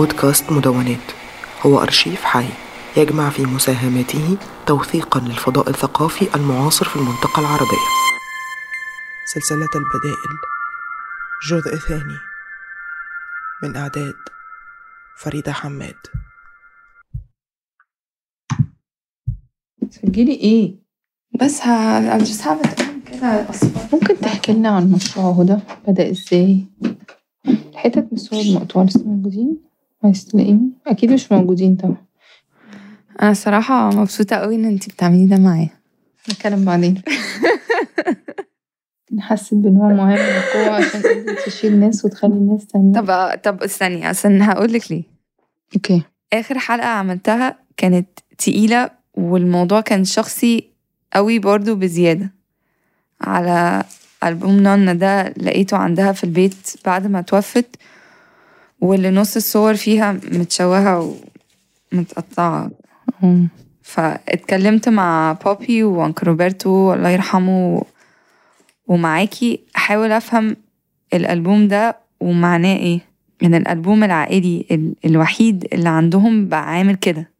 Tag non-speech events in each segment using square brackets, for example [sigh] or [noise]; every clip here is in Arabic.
بودكاست مدونات. هو أرشيف حي. يجمع في مساهماته توثيقا للفضاء الثقافي المعاصر في المنطقة العربية. سلسلة البدائل. جزء ثاني. من إعداد فريدة حماد. تسجلي إيه؟ بس ه... I'm just have it. on كده ممكن تحكي لنا عن مشروع هدى بدأ إزاي؟ الحتت من الصور المقطوعة لسه موجودين. عايز تلاقيهم أكيد مش موجودين طبعا أنا الصراحة مبسوطة قوي إن أنتي بتعملي ده معايا نتكلم بعدين حسيت بان هو مهم وقوة عشان تشيل ناس وتخلي الناس تانية طب طب استني عشان هقولك ليه أوكي آخر حلقة عملتها كانت تقيلة والموضوع كان شخصي قوي برضو بزيادة على ألبوم نانا ده لقيته عندها في البيت بعد ما توفت واللي نص الصور فيها متشوهة ومتقطعة. فاتكلمت مع بابي وانكل روبرتو الله يرحمه ومعاكي أحاول أفهم الألبوم ده ومعناه إيه من الألبوم العائلي ال- الوحيد اللي عندهم بقى عامل كده.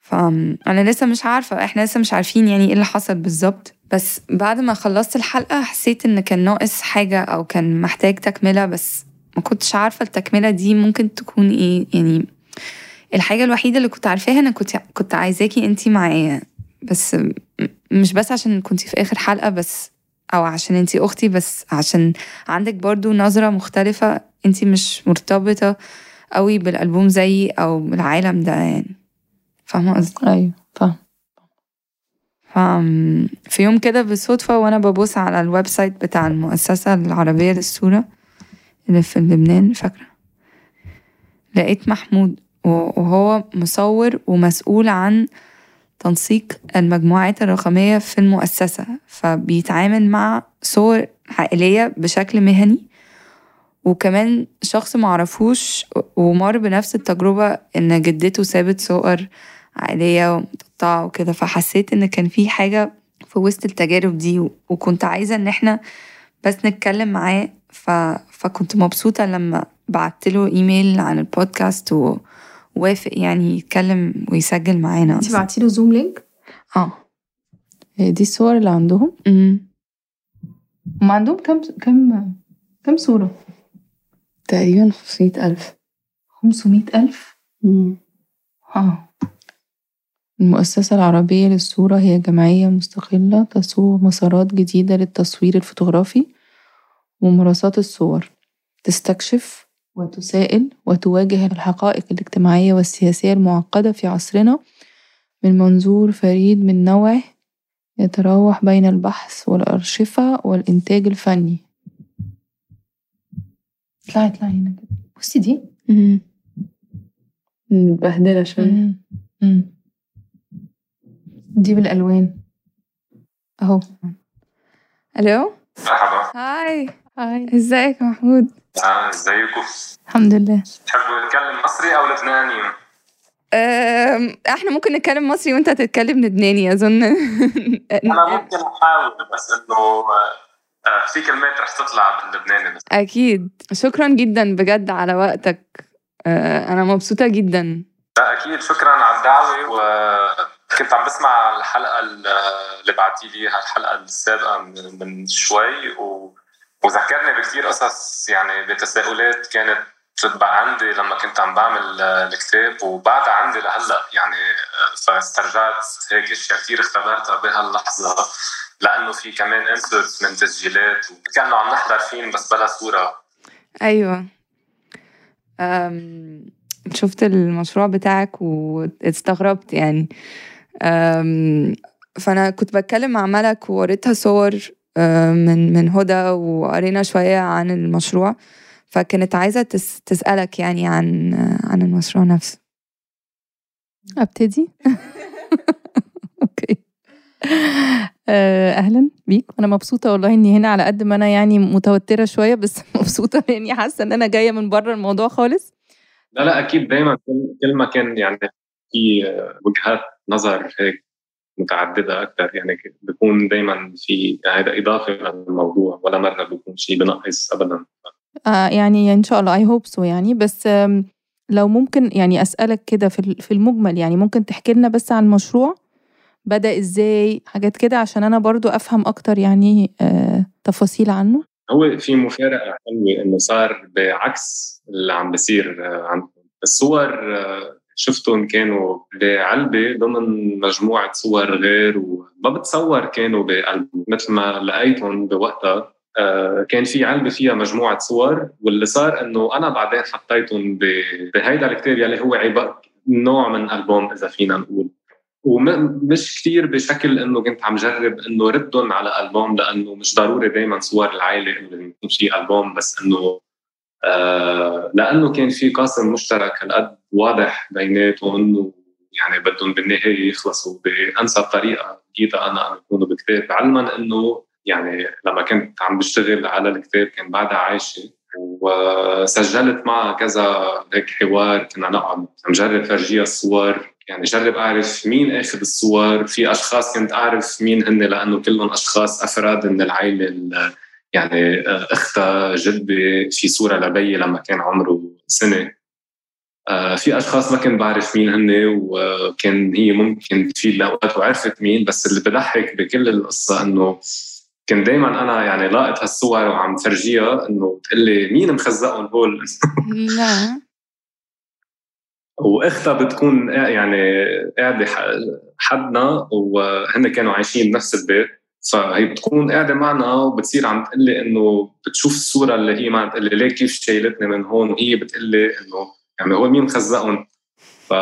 فانا لسه مش عارفة إحنا لسه مش عارفين يعني إيه اللي حصل بالظبط بس بعد ما خلصت الحلقة حسيت إن كان ناقص حاجة أو كان محتاج تكملة بس ما كنتش عارفة التكملة دي ممكن تكون إيه. يعني الحاجة الوحيدة اللي كنت عارفاها أنا كنت كنت عايزاكي أنتي معايا. بس مش بس عشان كنتي في آخر حلقة بس أو عشان أنتي أختي بس عشان عندك برضو نظرة مختلفة. أنتي مش مرتبطة قوي بالألبوم زيي أو بالعالم ده يعني. فاهمة قصدي؟ أيوه فاهم فم- في يوم كده بالصدفة وأنا ببص على ال website بتاع المؤسسة العربية للصورة اللي في لبنان فاكرة؟ لقيت محمود وهو مصور ومسؤول عن تنسيق المجموعات الرقمية في المؤسسة فبيتعامل مع صور عائلية بشكل مهني وكمان شخص معرفوش ومر بنفس التجربة إن جدته سابت صور عائلية ومتقطعة وكده فحسيت إن كان في حاجة في وسط التجارب دي وكنت عايزة إن إحنا بس نتكلم معاه ف... فكنت مبسوطة لما بعتله إيميل عن البودكاست ووافق يعني يتكلم ويسجل معانا انت. بعتي له Zoom link آه. هي دي الصور اللي عندهم؟ أمم. هم عندهم كم كم كم صورة؟ تقريبا 500 ألف. 500 ألف؟ آه. المؤسسة العربية للصورة هي جمعية مستقلة تسوق مسارات جديدة للتصوير الفوتوغرافي. وممارسات الصور. تستكشف وتسائل وتواجه الحقائق الاجتماعية والسياسية المعقدة في عصرنا من منظور فريد من نوعه يتراوح بين البحث والأرشفة والإنتاج الفني. اطلعي اطلعي هنا كده. بصي دي. مبهدلة شوية. دي بالألوان. أهو. ألو؟ مرحبا. هاي. هاي إزيك يا محمود؟ آه، إزيكم؟ الحمد لله. تحبوا نتكلم مصري أو لبناني؟ إحنا ممكن نتكلم مصري وأنت هتتكلم لبناني أظن. [laughs] أنا ممكن أحاول بس إنه آه، آه، في كلمات رح تطلع باللبناني بس أكيد. شكرا جدا بجد على وقتك. أه، أنا مبسوطة جدا. لا أكيد. شكرا على الدعوة وكنت عم بسمع الحلقة اللي بعتي لي الحلقة السابقة من من شوي و... وذكرني بكثير قصص يعني بتساؤلات كانت تبقى عندي لما كنت عم بعمل آه، الكتاب وبعدها عندي لهلأ يعني آه، فاسترجعت هيك أشياء كثير اختبرتها بهاللحظة لأنه في كمان انسرتس من تسجيلات كانوا عم نحضر فيلم بس بلا صورة. أيوه. أم، شفت المشروع بتاعك واستغربت يعني. أم، فأنا كنت بتكلم مع ملك ووريتها صور من من هدى وقرينا شوية عن المشروع. فكانت عايزة تس تسألك يعني عن عن المشروع نفسه. أبتدي؟ [laughs] أوكي. آه، أهلا بيك. أنا مبسوطة والله إني هنا على قد ما أنا يعني متوترة شوية بس [laughs] مبسوطة لاني حاسة إن أنا جاية من بره الموضوع خالص. لا لا أكيد دائما كل ما كان يعني في وجهات نظر هيك متعددة أكثر يعني بكون دائما في هذا إضافة للموضوع ولا مرة بكون شيء بنقص ابدا. آه يعني إن شاء الله اي هوب سو يعني. بس لو ممكن يعني أسألك كده في في المجمل يعني ممكن تحكي لنا بس عن المشروع بدأ إزاي؟ حاجات كده عشان أنا برضو أفهم أكتر يعني آه تفاصيل عنه. هو في مفارقة حلوة إنه صار بعكس اللي عم بيصير آه، عندكم الصور آه، شفتهم كانوا بعلبة ضمن مجموعة صور غير وما بتصور كانوا بقلبه مثل ما لقيتهم بوقتها آه، كان في علبة فيها مجموعة صور واللي صار إنه أنا بعدين حطيتهم بهيدا الكتاب يلي هو عبارة نوع من ألبوم إذا فينا نقول. ومش كثير بشكل إنه كنت عم جرب إنه ردهم على ألبوم لأنه مش ضروري دائما صور العائلة إنه يكون في ألبوم بس إنه لأنه كان في قاسم مشترك هالقد واضح بيناتهم ويعني بدهم بالنهاية يخلصوا بأنسب طريقة لقيتها أنا يكونوا بكتاب. علما إنه يعني لما كنت عم بشتغل على الكتاب كان بعدها عايشة وسجلت معها كذا هيك حوار كنا نقعد. نجرب فرجيها الصور يعني جرب أعرف مين آخذ الصور. في أشخاص كنت أعرف مين هن لأنه كلهم أشخاص أفراد من العائله يعني آه، اختها جدي في صورة لبي لما كان عمره سنة. آه، في أشخاص ما كنت بعرف مين هن وكان هي ممكن في الاوقات وعرفت مين بس اللي بضحك بكل القصة إنه كنت دائما أنا يعني لاقط هالصور وعم فرجيها إنه تقول لي مين مخزقهم هول؟ لا [laughs] وإختها بتكون يعني قاعدة حدنا وهن كانوا عايشين بنفس البيت. فهي بتكون قاعدة معنا وبتصير عم تقول لي إنه بتشوف الصورة اللي هي ما تقول لي ليه كيف شايلتني من هون وهي بتقول لي إنه يعني هو مين مخزقهم ف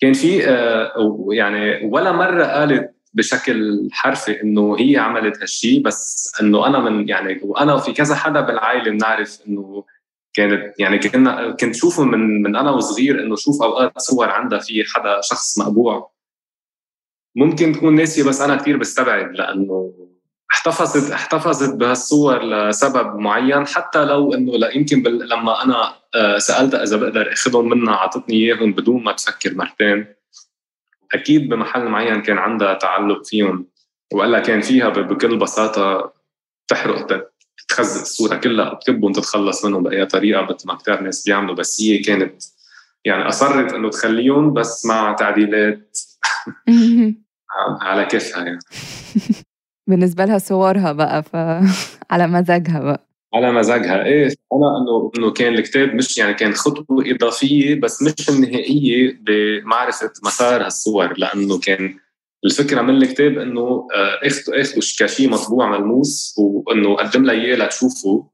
كان في آه، يعني ولا مرة قالت بشكل حرفي إنه هي عملت هالشيء بس إنه أنا من يعني وأنا وفي كذا حدا بالعائلة بنعرف إنه كانت يعني كنا كنت شوفه من من أنا وصغير إنه شوف أوقات صور عندها في حدا شخص مقبوع. ممكن تكون ناسيه بس أنا كثير بستبعد لأنه احتفظت احتفظت بهالصور لسبب معين حتى لو إنه لا يمكن لما أنا آه، سالتها إذا بقدر أخذهم منها أعطتني إياهم بدون ما تفكر مرتين. أكيد بمحل معين كان عندها تعلق فيهم وإلا كان فيها بكل بساطة تحرق تخزق الصورة كلها وتكبهم تتخلص منهم بأي طريقة مثل ما كثير ناس بيعملوا بس هي كانت يعني أصرت إنه تخليهم بس مع تعديلات. [laughs] على كيفها يعني. [laughs] بالنسبة لها صورها بقى ف [laughs] على مزاجها بقى. على مزاجها. إيه أنا انه إنه كان الكتاب مش يعني كان خطوة إضافية بس مش النهائية بمعرفة مسار هالصور لأنه كان الفكرة من الكتاب إنه اخذوا اخذوا كشيء مطبوع ملموس وإنه قدم لي إياه لتشوفه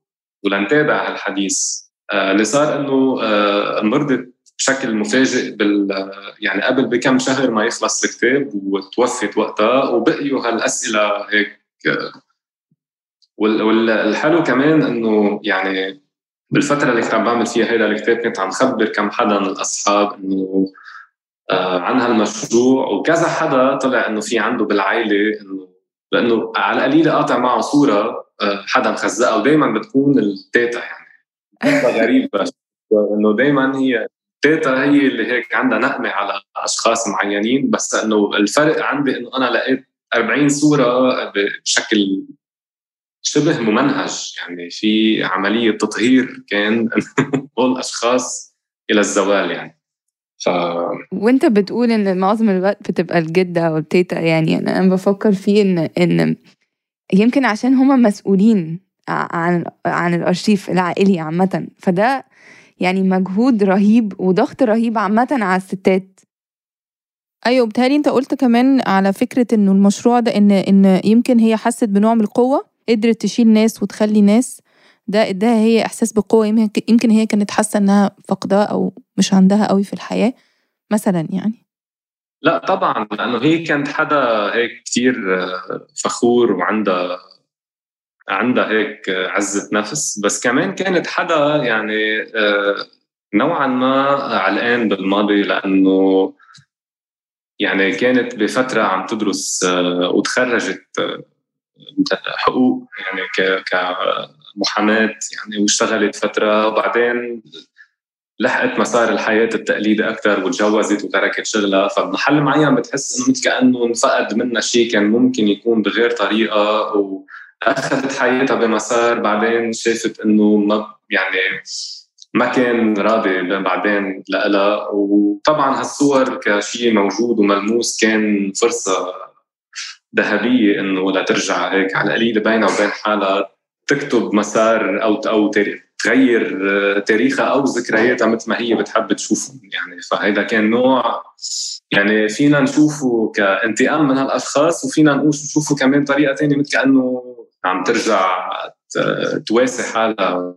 ولنتابع هالحديث. آه، اللي صار إنه آه، مرضت بشكل مفاجئ بال يعني قبل بكم شهر ما يخلص الكتاب وتوفت وقتها وبقيوا هالأسئلة هيك والحلو كمان إنه يعني بالفترة اللي كنت عم بعمل فيها هيدا الكتاب كنت عم خبر كم حدا من الأصحاب إنه آه عن هالمشروع وكذا حدا طلع إنه في عنده بالعائلة إنه لإنه على القليله قاطع معه صورة آه حدا مخزقها ودائما بتكون التيتا يعني. [laughs] غريبة إنه دائما هي تيتا هي اللي هيك عندها نقمه على أشخاص معينين بس إنه الفرق عندي إنه أنا لقيت 40 صورة بشكل شبه ممنهج. يعني في عملية تطهير كان [laughs] هول الاشخاص إلى الزوال يعني. ف... وأنت بتقول إن معظم الوقت بتبقى الجدة أو التيتا يعني أنا بفكر فيه ان إن يمكن عشان هما مسؤولين عن عن الأرشيف العائلي عامة. فده يعني مجهود رهيب وضغط رهيب عامة على الستات. أيوه بتهيألي أنت قلت كمان على فكرة إنه المشروع ده إن إن يمكن هي حست بنوع من القوة قدرت تشيل ناس وتخلي ناس. ده اداها هي إحساس بالقوة يمكن هي كانت حاسة إنها فقداه أو مش عندها قوي في الحياة مثلا يعني. لا طبعا لأنه هي كانت حدا هيك كثير فخور وعندها عندها هيك عزة نفس بس كمان كانت حدا يعني آه، نوعا ما علقان بالماضي لأنه يعني كانت بفترة عم تدرس آه، وتخرجت آه، حقوق يعني كمحاماة يعني واشتغلت فترة وبعدين لحقت مسار الحياة التقليدي أكثر وتجوزت وتركت شغلها. فبمحل معين بتحس إنه مثل كأنه انفقد منها شيء كان ممكن يكون بغير طريقة و أخذت حياتها بمسار بعدين شافت إنه ما يعني ما كان راضي بعدين لها وطبعا هالصور كشيء موجود وملموس كان فرصة ذهبية إنه لترجع هيك. على القليله بينها وبين حالها تكتب مسار أو أو تغير تاريخها أو ذكرياتها مثل ما هي بتحب تشوفهم يعني فهذا كان نوع يعني فينا نشوفه كانتقام من هالأشخاص وفينا نشوفه كمان طريقة ثانية مثل كأنه عم ترجع تواسي حالها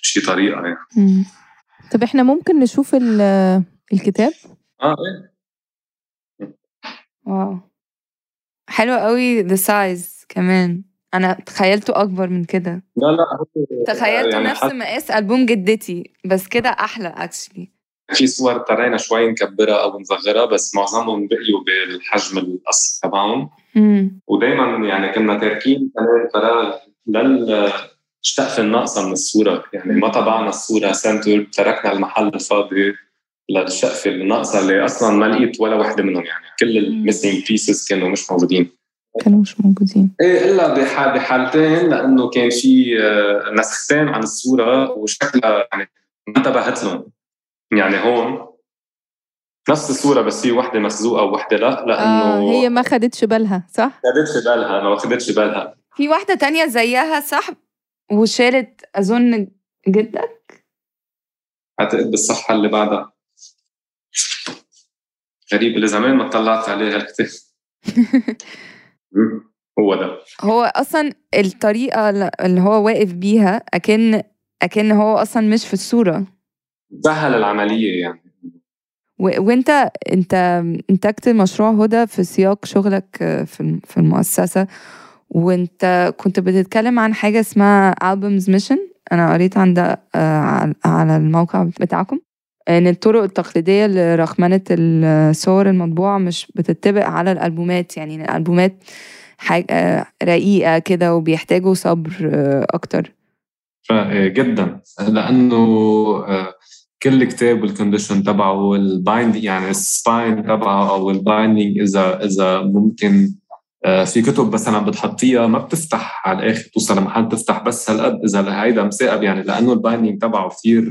بشي طريقة يعني. طب إحنا ممكن نشوف الكتاب؟ آه إيه. واو. حلو قوي ذا size كمان. أنا تخيلته أكبر من كده. لا لا تخيلته يعني نفس مقاس ألبوم جدتي بس كده أحلى actually في صور اضطرينا شوي نكبرها أو نصغرها بس معظمهم بقيوا بالحجم الأصلي تبعهم. ودائما يعني كنا تاركين كمان فراغ لل الناقصه من الصورة. يعني ما طبعنا الصورة center تركنا المحل الفاضي. للشقفه الناقصه اللي أصلا ما لقيت ولا وحده منهم يعني. كل ال missing pieces كانوا مش موجودين. كانوا مش موجودين. إيه إلا بحال بحالتين لأنه كان في نسختين عن الصورة وشكلها يعني ما انتبهت لهم. يعني هون نفس الصورة بس في وحدة ممزوقة ووحده لا لأنه آه هي ما خدتش بالها صح؟ خدتش بالها ما خدتش بالها. في واحدة تانية زيها صح؟ وشالت أظن جدك؟ أعتقد بالصفحه اللي بعدها. غريب اللي زمان ما طلعت عليه هالكتاب [laughs] هو ده. هو أصلا الطريقة اللي هو واقف بيها اكن أكن هو أصلا مش في الصورة. سهل العملية يعني. وانت انت انتجت مشروع هدى في سياق شغلك في في المؤسسة وانت كنت بتتكلم عن حاجة اسمها albums mission. أنا قريت عن ده على الموقع بتاعكم. إن الطرق التقليدية لرقمنه الصور المطبوعة مش بتطبق على الألبومات. يعني الألبومات حاجة رقيقة كده وبيحتاجوا صبر أكتر. جدا. لأنه كل كتاب وال condition تبعه وال bind يعني ال spine تبعه أو ال binding اذا إذا ممكن في كتب مثلا بتحطيها ما بتفتح على الآخر توصل لمحل تفتح بس هالقد إذا هيدا مساقب يعني لأنه ال binding تبعه كثير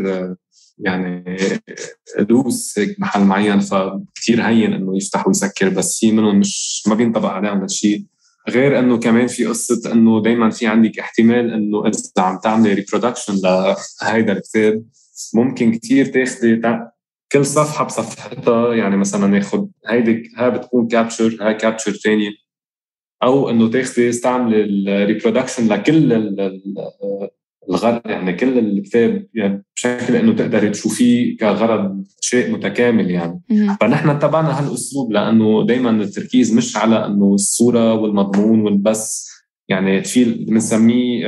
يعني loose هيك محل معين فكتير هين إنه يفتح ويسكر بس في منهم مش ما بينطبق عليهم هالشيء. غير إنه كمان في قصة إنه دائما في عندك احتمال إنه إذا عم تعملي reproduction لهيدا الكتاب ممكن كتير تاخذي كل صفحة بصفحتها يعني مثلا ناخذ هيدي هاي بتكون capture هاي capture ثانية أو إنه تاخذي استعملي ال reproduction لكل الغرض يعني كل الكتاب يعني بشكل إنه تقدري تشوفيه كغرض شيء متكامل يعني. فنحن اتبعنا هالأسلوب لأنه دائما التركيز مش على إنه الصورة والمضمون وبس يعني في بنسميه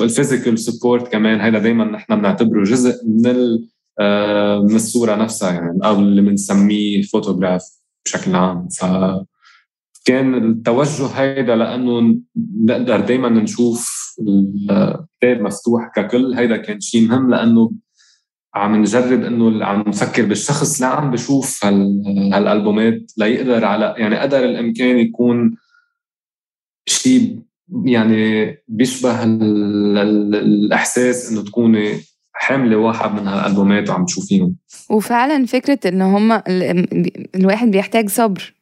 ال physical support كمان. هذا دائما نحن بنعتبره جزء من من الصورة نفسها يعني أو اللي بنسميه فوتوغراف بشكل عام. ف كان التوجه هيدا لأنه نقدر دائما نشوف الكتاب مفتوح ككل. هيدا كان شيء مهم لأنه عم نجرب إنه عم نفكر بالشخص اللي عم بشوف هالألبومات ليقدر على يعني قدر الإمكان يكون شيء يعني بيشبه الإحساس إنه تكوني حاملة واحد من هالألبومات وعم تشوفيهم وفعلا فكرة ان هم الواحد بيحتاج صبر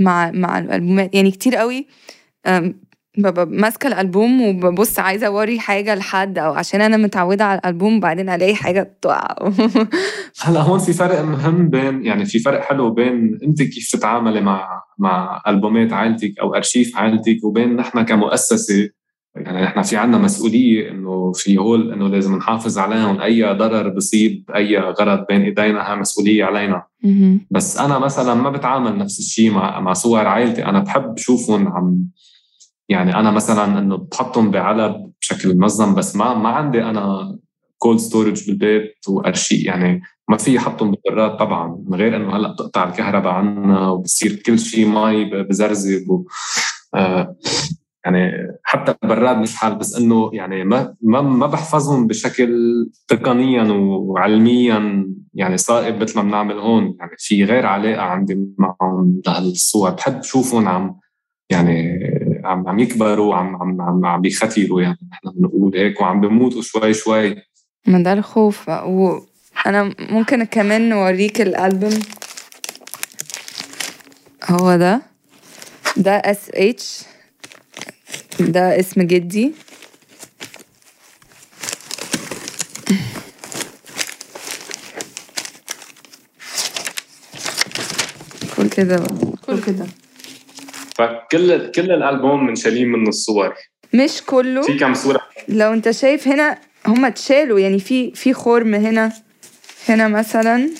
مع مع الألبومات. يعني كتير قوي ببقى ماسكة الألبوم وببص عايزة أوري حاجة لحد أو عشان أنا متعودة على الألبوم بعدين ألاقي حاجة تقع. [laughs] هلا هون في فرق مهم بين يعني في فرق حلو بين انت كيف تتعاملي مع مع ألبومات عائلتك أو أرشيف عائلتك وبين نحن كمؤسسة. يعني نحن في عنا مسؤولية إنه في هول إنه لازم نحافظ عليهم. أي ضرر بصيب أي غرض بين إيدينا ها مسؤولية علينا. بس أنا مثلا ما بتعامل نفس الشيء مع مع صور عائلتي. أنا بحب شوفهم عم يعني أنا مثلا إنه بحطهم بعلب بشكل منظم بس ما ما عندي أنا cold storage بالبيت وأرشي يعني ما في احطهم بالبراد طبعا من غير إنه هلأ بتقطع الكهرباء عنا وبصير كل شيء مي بزرزب و آه يعني حتى البراد مش حال بس إنه يعني ما ما ما بحفظهم بشكل تقنيا وعلميا يعني صائب مثل ما بنعمل هون. يعني في غير علاقة عندي معهم لهالصور. بحب شوفهم عم يعني عم عم يكبروا عم عم عم, عم بيختيروا يعني. نحن بنقول هيك وعم بموتوا شوي شوي. ما ده الخوف. وأنا ممكن كمان نوريك الألبوم. هو ده. ده SH ده اسم جدي. كل كده بقى. كل كده. فكل كل الألبوم منشالين منه الصور. مش كله؟ في كم صورة؟ لو انت شايف هنا هما اتشالوا يعني في في خرم هنا. هنا مثلا.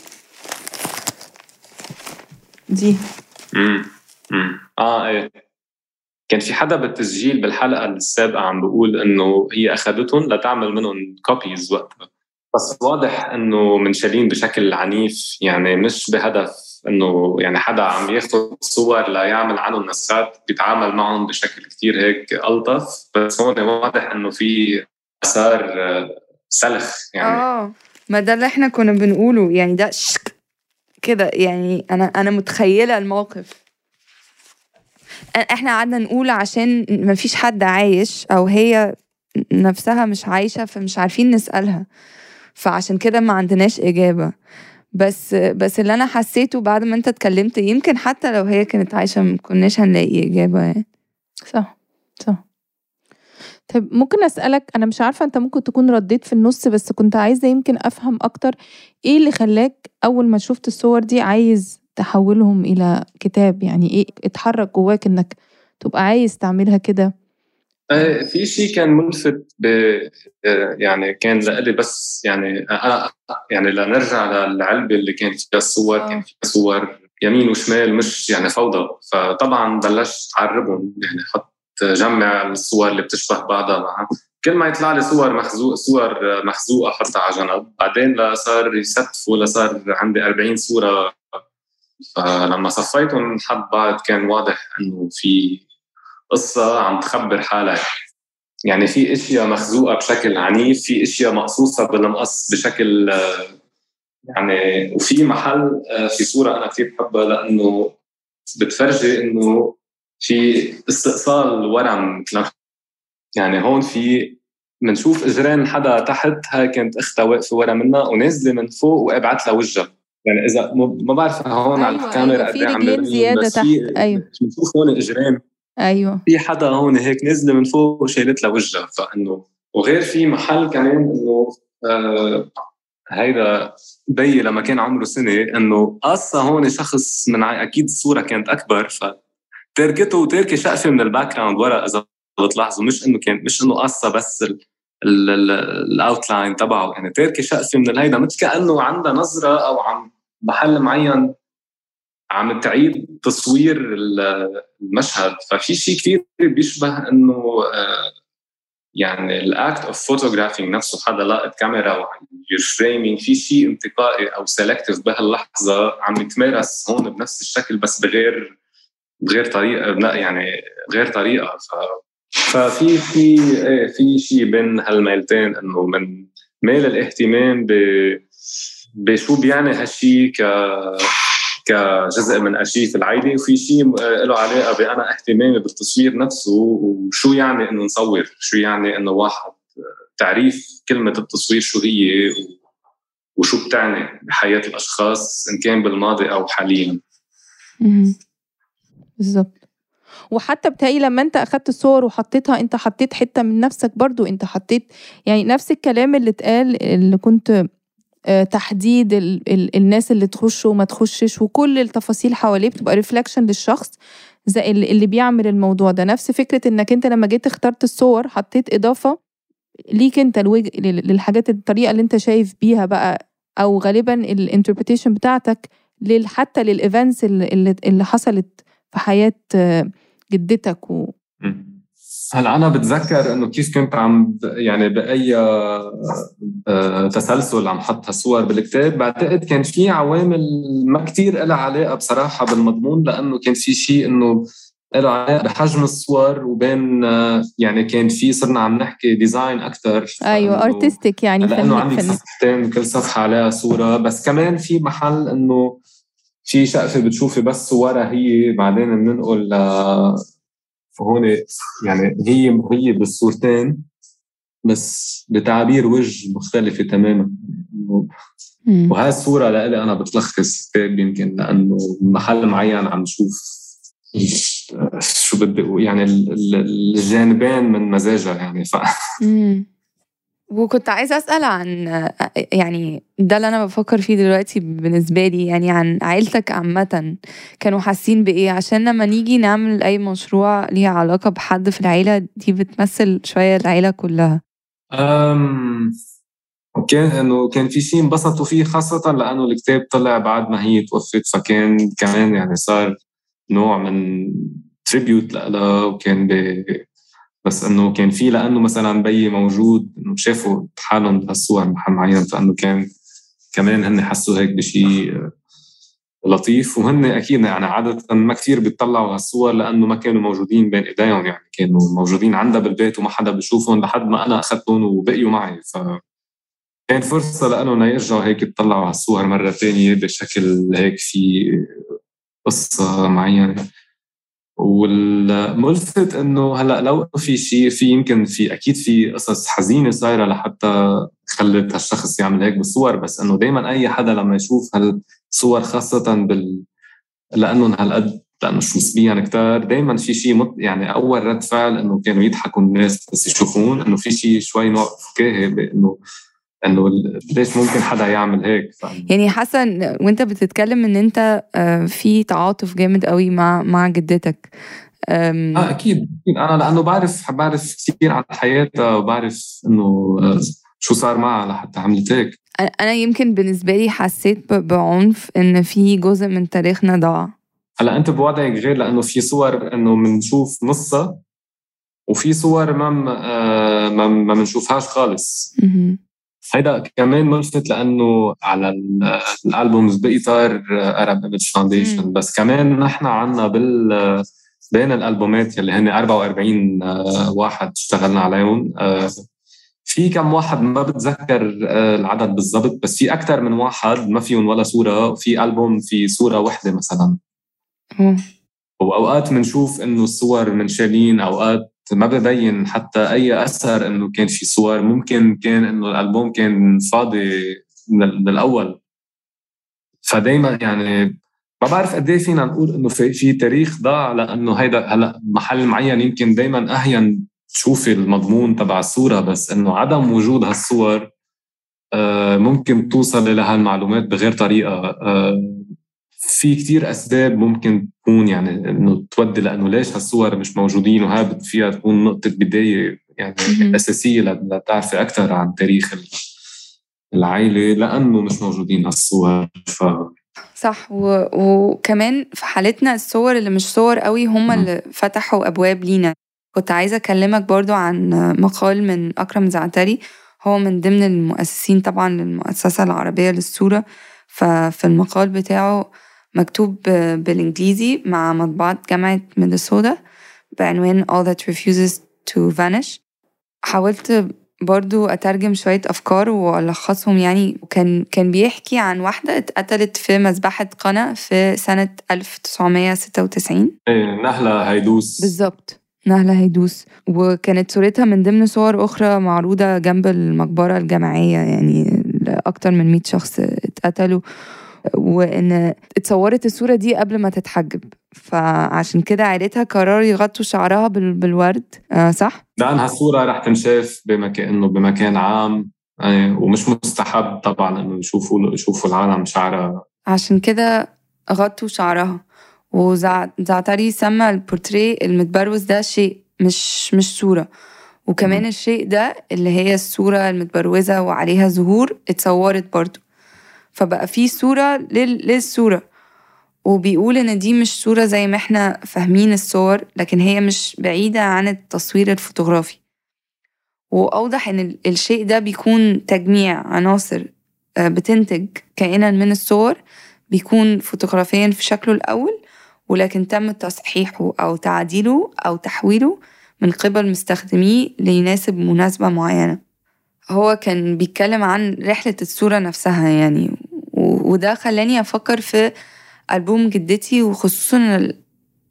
دي. امم امم آه إيه. كان في حدا بالتسجيل بالحلقة السابقة عم بيقول إنه هي اخذتهم لتعمل منهم كوبيز وقتها. بس واضح إنه منشالين بشكل عنيف يعني مش بهدف إنه يعني حدا عم ياخذ صور ليعمل عنهم نسخات بيتعامل معهم بشكل كتير هيك ألطف. بس هون واضح إنه في آثار آه، سلخ يعني. آه ما ده اللي إحنا كنا بنقوله يعني ده شك كده يعني أنا أنا متخيلة الموقف. إحنا قعدنا نقول عشان ما فيش حد عايش أو هي نفسها مش عايشة فمش عارفين نسألها. فعشان كده ما عندناش إجابة. بس بس اللي أنا حسيته بعد ما أنت اتكلمت يمكن حتى لو هي كانت عايشة ما كناش هنلاقي إجابة يعني. صح صح. طيب ممكن أسألك أنا مش عارفة أنت ممكن تكون رديت في النص بس كنت عايزة يمكن أفهم أكتر إيه اللي خلاك أول ما شفت الصور دي عايز تحولهم إلى كتاب؟ يعني إيه اتحرك جواك إنك تبقى عايز تعملها كده؟ في شيء كان ملفت ب آه، يعني كان لإلي بس يعني أنا يعني لنرجع للعلبة اللي كانت فيها الصور آه. كان فيها صور يمين وشمال مش يعني فوضى. فطبعا بلشت أعربهم يعني حط جمع الصور اللي بتشبه بعضها معها كل ما يطلع لي صور مخزوق صور مخزوقة حطها على جنب. بعدين صار يستفوا لصار عندي 40 صورة. فلما صفيتهم حد بعض كان واضح إنه في قصة عم تخبر حالها يعني في إشياء مخزوقة بشكل عنيف في إشياء مقصوصة بالمقص بشكل يعني وفي محل آه، في صورة أنا كثير بحبها لأنه بتفرجي إنه في استئصال ورم يعني هون في بنشوف إجرين حدا تحت هاي كانت أختها واقفة ورا منها ونازلة من فوق وابعت لها وجهها يعني إذا ما بعرف هون على أيوة، الكاميرا أيوة، قد إيه عم بس تحت، أيوة. بنشوف هون إجرين. أيوه. في حدا هون هيك نزل من فوق وشايلت له وجهها فإنه وغير في محل كمان إنه آه هيدا B لما كان عمره سنة إنه قصة هون شخص من ع- أكيد الصورة كانت أكبر فتركته وتركت شقفة من ال background ورا إذا بتلاحظوا مش إنه كان مش إنه قصة بس ال outline تبعه يعني تركت شقفة من الهيدا مثل كأنه عندها نظرة أو عم محل معين عم تعيد تصوير ال- المشهد. ففي شيء كثير بيشبه إنه آه، يعني ال act of photographing نفسه. حدا لاقط كاميرا وعم framing في شيء انتقائي أو selective بهاللحظة. عم يتمارس هون بنفس الشكل بس بغير بغير طريقة يعني بغير طريقة. ف ففي في إيه في شيء بين هالميلتين إنه من ميل الاهتمام ب بشو بيعني هالشيء ك كجزء من ارشيف العائله وفي شيء له علاقة بانا اهتمامي بالتصوير نفسه وشو يعني إنه نصور؟ شو يعني إنه واحد تعريف كلمة التصوير شو هي وشو بتعني بحياة الأشخاص إن كان بالماضي أو حاليا. بالظبط وحتى بتهيألي لما أنت أخدت الصور وحطيتها أنت حطيت حتة من نفسك برضو أنت حطيت يعني نفس الكلام اللي اتقال اللي كنت آه، تحديد ال ال الناس اللي تخش وما تخشش وكل التفاصيل حواليه بتبقى ريفلكشن للشخص زي اللي بيعمل الموضوع ده. نفس فكرة إنك أنت لما جيت اخترت الصور حطيت إضافة ليك أنت للحاجات الطريقة اللي أنت شايف بيها بقى أو غالبا ال interpretation بتاعتك حتى لل events اللي, اللي, اللي حصلت في حياة آه، جدتك و... هلا أنا بتذكر إنه كيف كنت عم يعني بأي آه، تسلسل عم حط هالصور بالكتاب؟ بعتقد كان في عوامل ما كتير لها علاقة بصراحة بالمضمون لأنه كان في شيء إنه له علاقة بحجم الصور وبين آه، يعني كان في صرنا عم نحكي design أكثر أيوه artistic يعني لأنه عندي صفحتين كل صفحة عليها صورة. بس كمان في محل إنه في شقفة بتشوفي بس صورها هي بعدين بننقل ل هون يعني هي هي بالصورتين بس بتعابير وجه مختلفة تماما. وهاي الصورة لإلي أنا بتلخص كتاب يمكن لأنه محل معين عم نشوف شو بدي يعني الجانبين من مزاجها يعني ف وكنت عايزة أسأل عن يعني ده اللي أنا بفكر فيه دلوقتي بالنسبة لي يعني عن عيلتك عامة كانوا حاسين بإيه عشان لما نيجي نعمل أي مشروع ليه علاقة بحد في العيلة دي بتمثل شوية العيلة كلها أم وكان إنه كان في شيء انبسطوا فيه خاصة لأنه الكتاب طلع بعد ما هي توفت فكان كمان يعني صار نوع من تريبيوت لها وكان. بس إنه كان في لأنه مثلا بيي موجود إنه شافوا حالهم بهالصور معين فإنه كان كمان هن حسوا هيك بشيء لطيف. وهن أكيد يعني عاده ما كثير بيطلعوا هالصور لأنه ما كانوا موجودين بين إيديهم يعني كانوا موجودين عندها بالبيت وما حدا بيشوفهم لحد ما أنا اخذتهم وبقيوا معي. ف كان فرصة لأنهم يرجعوا هيك يطلعوا على الصور مرة ثانية بشكل هيك في قصة معينة. والملفت إنه هلأ لو في شيء في يمكن في أكيد في قصص حزينة صايرة لحتى خلت هالشخص يعمل هيك بالصور بس إنه دائما أي حدا لما يشوف هالصور خاصة بال لأنهم هالقد لأنه شو نسبيا كتار دائما في شيء مط... يعني أول رد فعل إنه كانوا يضحكوا الناس بس يشوفون إنه في شيء شوي نوع فكاهه بإنه إنه ليش ممكن حدا يعمل هيك ف... يعني حاسه وأنت بتتكلم إن أنت آه، في تعاطف جامد قوي مع مع جدتك. أم... آه أكيد أكيد. أنا لأنه بعرف بعرف كثير عن حياتها وبعرف إنه آه، شو صار معها لحتى عملت هيك. أنا يمكن بالنسبة لي حسيت بعنف إن في جزء من تاريخنا ضاع. هلا أنت بوضعك غير لأنه في صور إنه بنشوف نصها وفي صور ما آه، ما ما بنشوفهاش خالص. هيدا كمان ملفت لأنه على ال albums بإطار Arab Image Foundation بس كمان نحن عنا بال بين الألبومات يلي هن 44 آه، واحد اشتغلنا عليهم آه، في كم واحد ما بتذكر آه، العدد بالضبط بس في أكثر من واحد ما فيهم ولا صورة وفي ألبوم في صورة وحدة مثلا. وأوقات بنشوف إنه الصور منشالين أوقات ما ببين حتى أي أثر إنه كان في صور. ممكن كان إنه الألبوم كان فاضي من الأول فدايما يعني ما بعرف قد إيه فينا نقول إنه في في تاريخ ضاع لأنه هيدا هلأ محل معين يمكن دائما اهين تشوفي المضمون تبع الصورة بس إنه عدم وجود هالصور آه، ممكن توصل لهالمعلومات بغير طريقة. آه، في كتير أسباب ممكن تكون يعني إنه تودي لأنه ليش هالصور مش موجودين وهذا فيها تكون نقطة بداية يعني أساسية لتعرفي أكثر عن تاريخ العائله لأنه مش موجودين هالصور ف صح و... وكمان في حالتنا الصور اللي مش صور قوي هم اللي فتحوا أبواب لينا. كنت عايزة أكلمك برضو عن مقال من أكرم زعتري هو من ضمن المؤسسين طبعا للمؤسسة العربية للصورة. ففي المقال بتاعه مكتوب بالإنجليزي مع مطبعة جامعة مينيسوتا بعنوان All That Refuses to Vanish. حاولت برضو أترجم شوية أفكار وألخصهم يعني وكان كان بيحكي عن واحدة اتقتلت في مذبحة قنا في سنة 1996 إيه نهلة هيدوس. بالظبط. نهلة هيدوس. وكانت صورتها من ضمن صور أخرى معروضة جنب المقبرة الجماعية يعني أكتر من 100 شخص اتقتلوا. وإن اتصورت الصورة دي قبل ما تتحجب. فعشان كده عيلتها قرروا يغطوا شعرها بالورد. آه صح؟ لأن هالصورة رح تنشاف بمكان انه بمكان عام. آه، ومش مستحب طبعا إنه يشوفوا يشوفوا العالم شعرها. عشان كده غطوا شعرها. وزعتري سمى البورتريه المتبروز ده شيء مش مش صورة. وكمان الشيء ده اللي هي الصورة المتبروزة وعليها زهور اتصورت برضو. فبقى في صورة للصورة. وبيقول إن دي مش صورة زي ما إحنا فاهمين الصور لكن هي مش بعيدة عن التصوير الفوتوغرافي. وأوضح إن الشيء ده بيكون تجميع عناصر آه، بتنتج كائنا من الصور بيكون فوتوغرافيا في شكله الأول ولكن تم تصحيحه أو تعديله أو تحويله من قبل مستخدميه ليناسب مناسبة معينة. هو كان بيتكلم عن رحلة الصورة نفسها يعني وده خلاني أفكر في ألبوم جدتي وخصوصا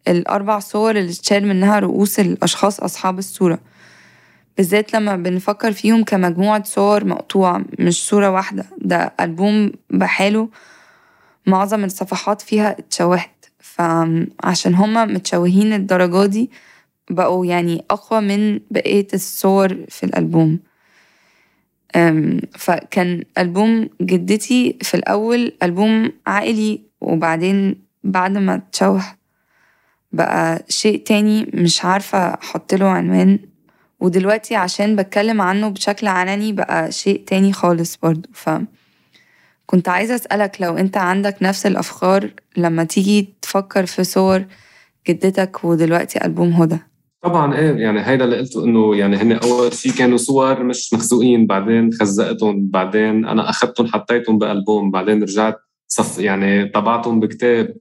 الأربع صور اللي اتشال منها رؤوس الأشخاص أصحاب الصورة. بالذات لما بنفكر فيهم كمجموعة صور مقطوعة مش صورة واحدة. ده ألبوم بحاله معظم الصفحات فيها اتشوهت. فعشان هما متشوهين الدرجة دي بقوا يعني أقوى من بقية الصور في الألبوم. فكان ألبوم جدتي في الأول ألبوم عائلي وبعدين بعد ما اتشوه بقى شيء تاني مش عارفة أحط له عنوان. ودلوقتي عشان بتكلم عنه بشكل علني بقى شيء تاني خالص برضو. ف كنت عايزة أسألك لو أنت عندك نفس الأفكار لما تيجي تفكر في صور جدتك ودلوقتي ألبوم هدى. طبعا إيه يعني هيدا اللي قلته إنه يعني هن أول شيء كانوا صور مش مخزوقين بعدين خزقتهم بعدين أنا اخذتهم حطيتهم بألبوم بعدين رجعت صف يعني طبعتهم بكتاب.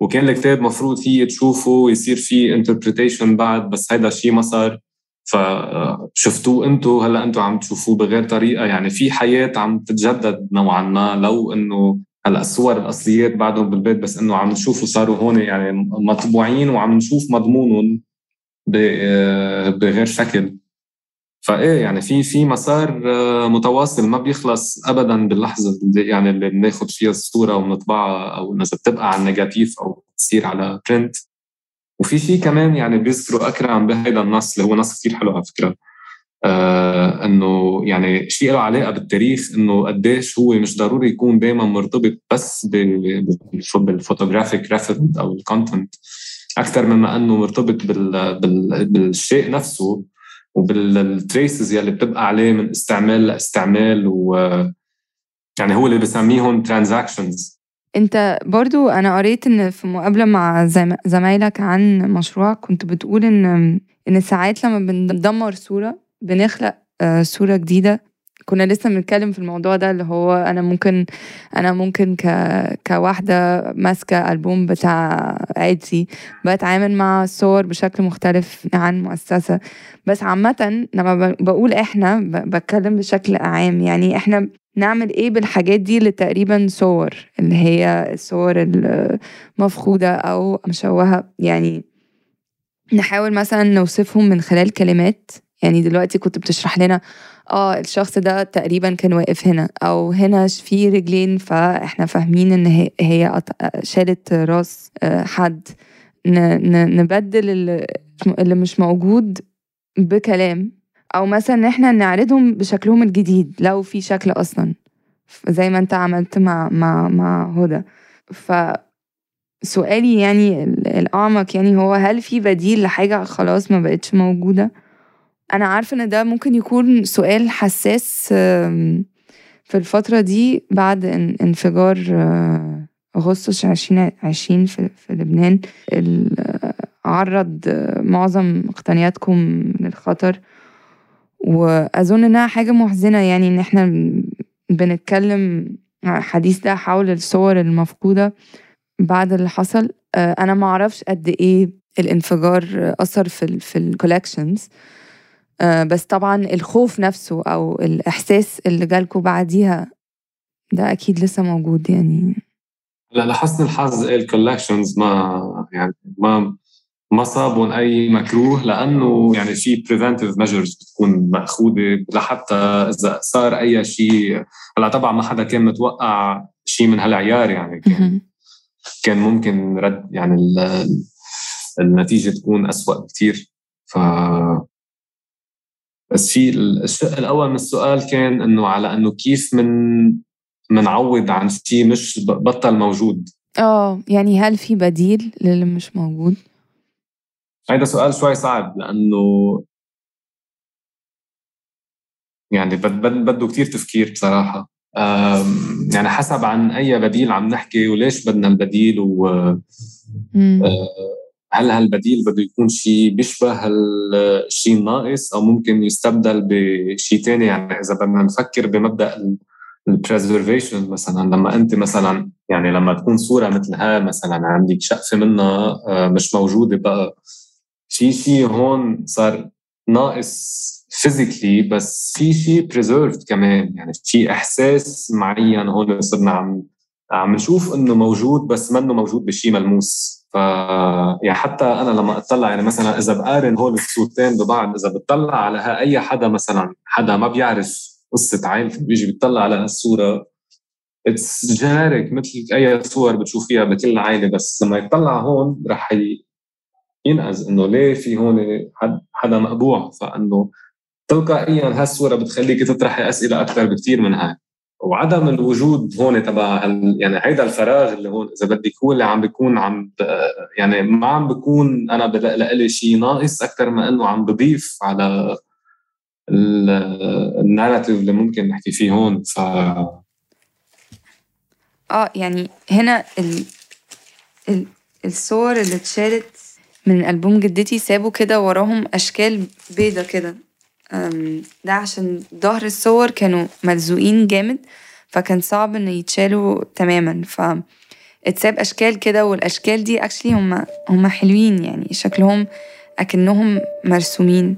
وكان الكتاب مفروض فيه تشوفه ويصير فيه انتربريتيشن بعد بس هيدا الشيء ما صار. فشفتوه أنتم هلأ أنتم عم تشوفوه بغير طريقة. يعني في حياة عم تتجدد نوعا ما لو إنه هلأ الصور الأصليات بعدهم بالبيت بس إنه عم نشوفه صاروا هون يعني مطبوعين وعم نشوف مضمونهم. بغير شكل. فإيه يعني في في مسار آه، متواصل ما بيخلص ابدا باللحظة اللي يعني اللي بناخذ فيها الصورة ونطبعها أو إذا بتبقى على ال negative أو تصير على print وفي شيء كمان يعني بيذكروا أكرم بهذا النص اللي هو نص كثير حلو على فكرة. آه إنه يعني شيء له علاقة بالتاريخ إنه قديش هو مش ضروري يكون دائما مرتبط بس بال photographic referent أو ال content أكثر مما أنه مرتبط بال بال بالشيء نفسه وبال traces يلي بتبقى عليه من استعمال لاستعمال و يعني هو اللي بسميهم transactions أنت برضو أنا قريت إن في مقابلة مع زمايلك عن مشروع كنت بتقول إن إن ساعات لما بندمر صورة بنخلق آه، صورة جديدة كنا لسه بنتكلم في الموضوع ده اللي هو أنا ممكن أنا ممكن ك كواحدة ماسكة ألبوم بتاع عيدتي بتعامل مع الصور بشكل مختلف عن مؤسسة. بس عامة لما بقول إحنا بتكلم بشكل عام يعني إحنا نعمل إيه بالحاجات دي اللي تقريبا صور اللي هي الصور المفقودة أو مشوهة؟ يعني نحاول مثلا نوصفهم من خلال كلمات يعني دلوقتي كنت بتشرح لنا آه الشخص ده تقريبا كان واقف هنا أو هنا في رجلين فإحنا فاهمين إن هي شالت راس آه، حد. نبدل اللي مش موجود بكلام أو مثلا إن إحنا نعرضهم بشكلهم الجديد لو في شكل أصلا زي ما أنت عملت مع مع مع هدى. ف سؤالي يعني الأعمق يعني هو هل في بديل لحاجة خلاص ما بقتش موجودة؟ أنا عارفة إن ده ممكن يكون سؤال حساس في الفترة دي بعد انفجار آه، أغسطس 2020 في, في لبنان عرض معظم مقتنياتكم للخطر. وأظن إنها حاجة محزنة يعني إن إحنا بنتكلم حديث ده حول الصور المفقودة بعد اللي حصل. آه، أنا ما أعرفش قد إيه الانفجار أثر في في ال collections آه، بس طبعا الخوف نفسه أو الإحساس اللي جالكوا بعديها ده أكيد لسه موجود يعني. لا لحسن الحظ ال collections ما يعني ما ما صابهم أي مكروه لأنه يعني في preventive measures بتكون مأخوذة لحتى إذا صار أي شيء. هلأ طبعا ما حدا كان متوقع شيء من هالعيار يعني. كان كان ممكن رد يعني النتيجة تكون أسوأ كثير ف بس في الشق الأول من السؤال كان إنه على إنه كيف من منعوض عن شيء مش بطل موجود. آه يعني هل في بديل للي مش موجود؟ هيدا سؤال شوي صعب لأنه يعني بده كتير تفكير بصراحة. يعني حسب عن أي بديل عم نحكي وليش بدنا البديل و هل هالبديل بده يكون شيء بيشبه الشيء الناقص أو ممكن يستبدل بشيء ثاني يعني إذا بدنا نفكر بمبدأ ال preservation مثلا لما أنت مثلا يعني لما تكون صورة مثل هاي مثلا عندك شقفة منها آه، مش موجودة بقى. في شيء هون صار ناقص physically بس في شيء preserved كمان. يعني في إحساس معين هون صرنا عم عم نشوف إنه موجود بس منه موجود بشيء ملموس. ف يعني حتى أنا لما أطلع يعني مثلا إذا بقارن هول الصورتين ببعض إذا بتطلع على أي حدا مثلا حدا ما بيعرف قصة عائلته بيجي بيطلع على هالصورة it's generic مثل أي صور بتشوف فيها بكل عائله بس لما يطلع هون رح ينقز إنه ليه في هون حدا مقبوع؟ فإنه تلقائيا هالصورة بتخليك تطرحي أسئلة أكثر بكثير من هاي. وعدم الوجود هون تبع يعني هيدا الفراغ اللي هون إذا بدك هو اللي عم بيكون عم يعني ما عم بكون أنا لإلي شيء ناقص أكثر ما إنه عم بضيف على الناراتيف اللي ممكن نحكي فيه هون. ف آه يعني هنا ال... ال... الصور اللي اتشالت من ألبوم جدتي سابوا كده وراهم أشكال بيضة كده. ده عشان ظهر الصور كانوا ملزوقين جامد فكان صعب إن يتشالوا تماما. ف اتساب أشكال كده والأشكال دي اكشلي هم هم حلوين يعني شكلهم أكنهم مرسومين.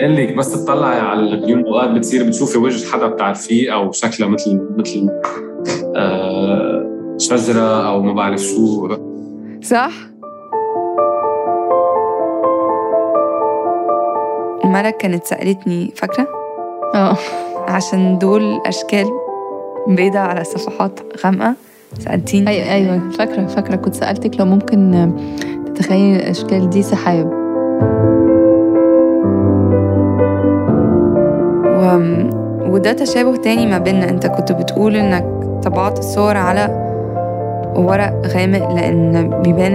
لك بس تطلعي على اليوم اوقات بتصير بتشوفي وجه حدا بتعرفيه أو شكله مثل مثل آه شجره أو ما بعرف شو. صح؟ ملك كانت سألتني فاكرة؟ آه. عشان دول أشكال بيضة على صفحات غامقة سألتيني. أيوة أيوة فاكرة فاكرة. كنت سألتك لو ممكن تتخيلي الأشكال دي سحاب و... وده تشابه تاني ما بيننا. أنت كنت بتقول إنك طبعت الصور على ورق غامق لأن بيبان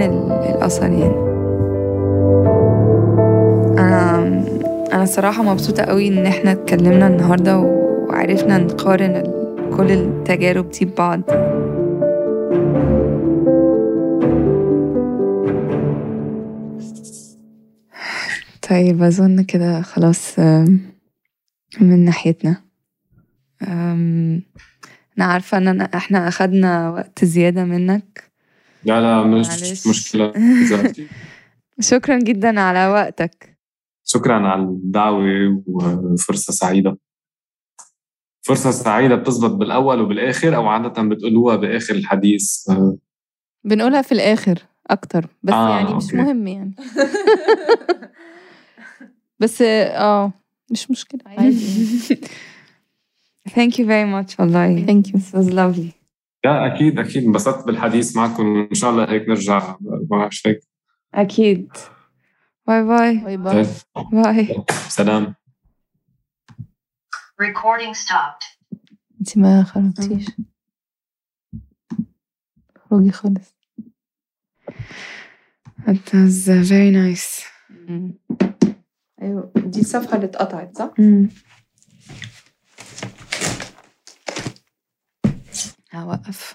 الأثر يعني. أنا صراحة مبسوطة قوي إن إحنا اتكلمنا النهارده وعرفنا نقارن كل التجارب دي ببعض. طيب أظن كده خلاص من ناحيتنا. أنا عارفة إن أنا إحنا أخدنا وقت زيادة منك. لا لا مش معلش. مشكلة. [laughs] شكرا جدا على وقتك. شكرا على الدعوة وفرصة سعيدة. فرصة سعيدة بتزبط بالأول وبالآخر أو عادة بتقولوها بآخر الحديث. بنقولها في الآخر أكتر بس آه، يعني مش أوكي. مهم يعني. [laughs] بس آه مش مشكلة. عادي. [laughs] Thank you very much والله. Thank you. It was lovely. لا أكيد أكيد انبسطت بالحديث معكم. إن شاء الله هيك نرجع بعرفش هيك أكيد. باي باي باي باي باي سلام Recording stopped. انت ما خرجتيش خروجي خالص It was very nice. أيوه دي الصفحة اللي اتقطعت صح؟ مم. هوقف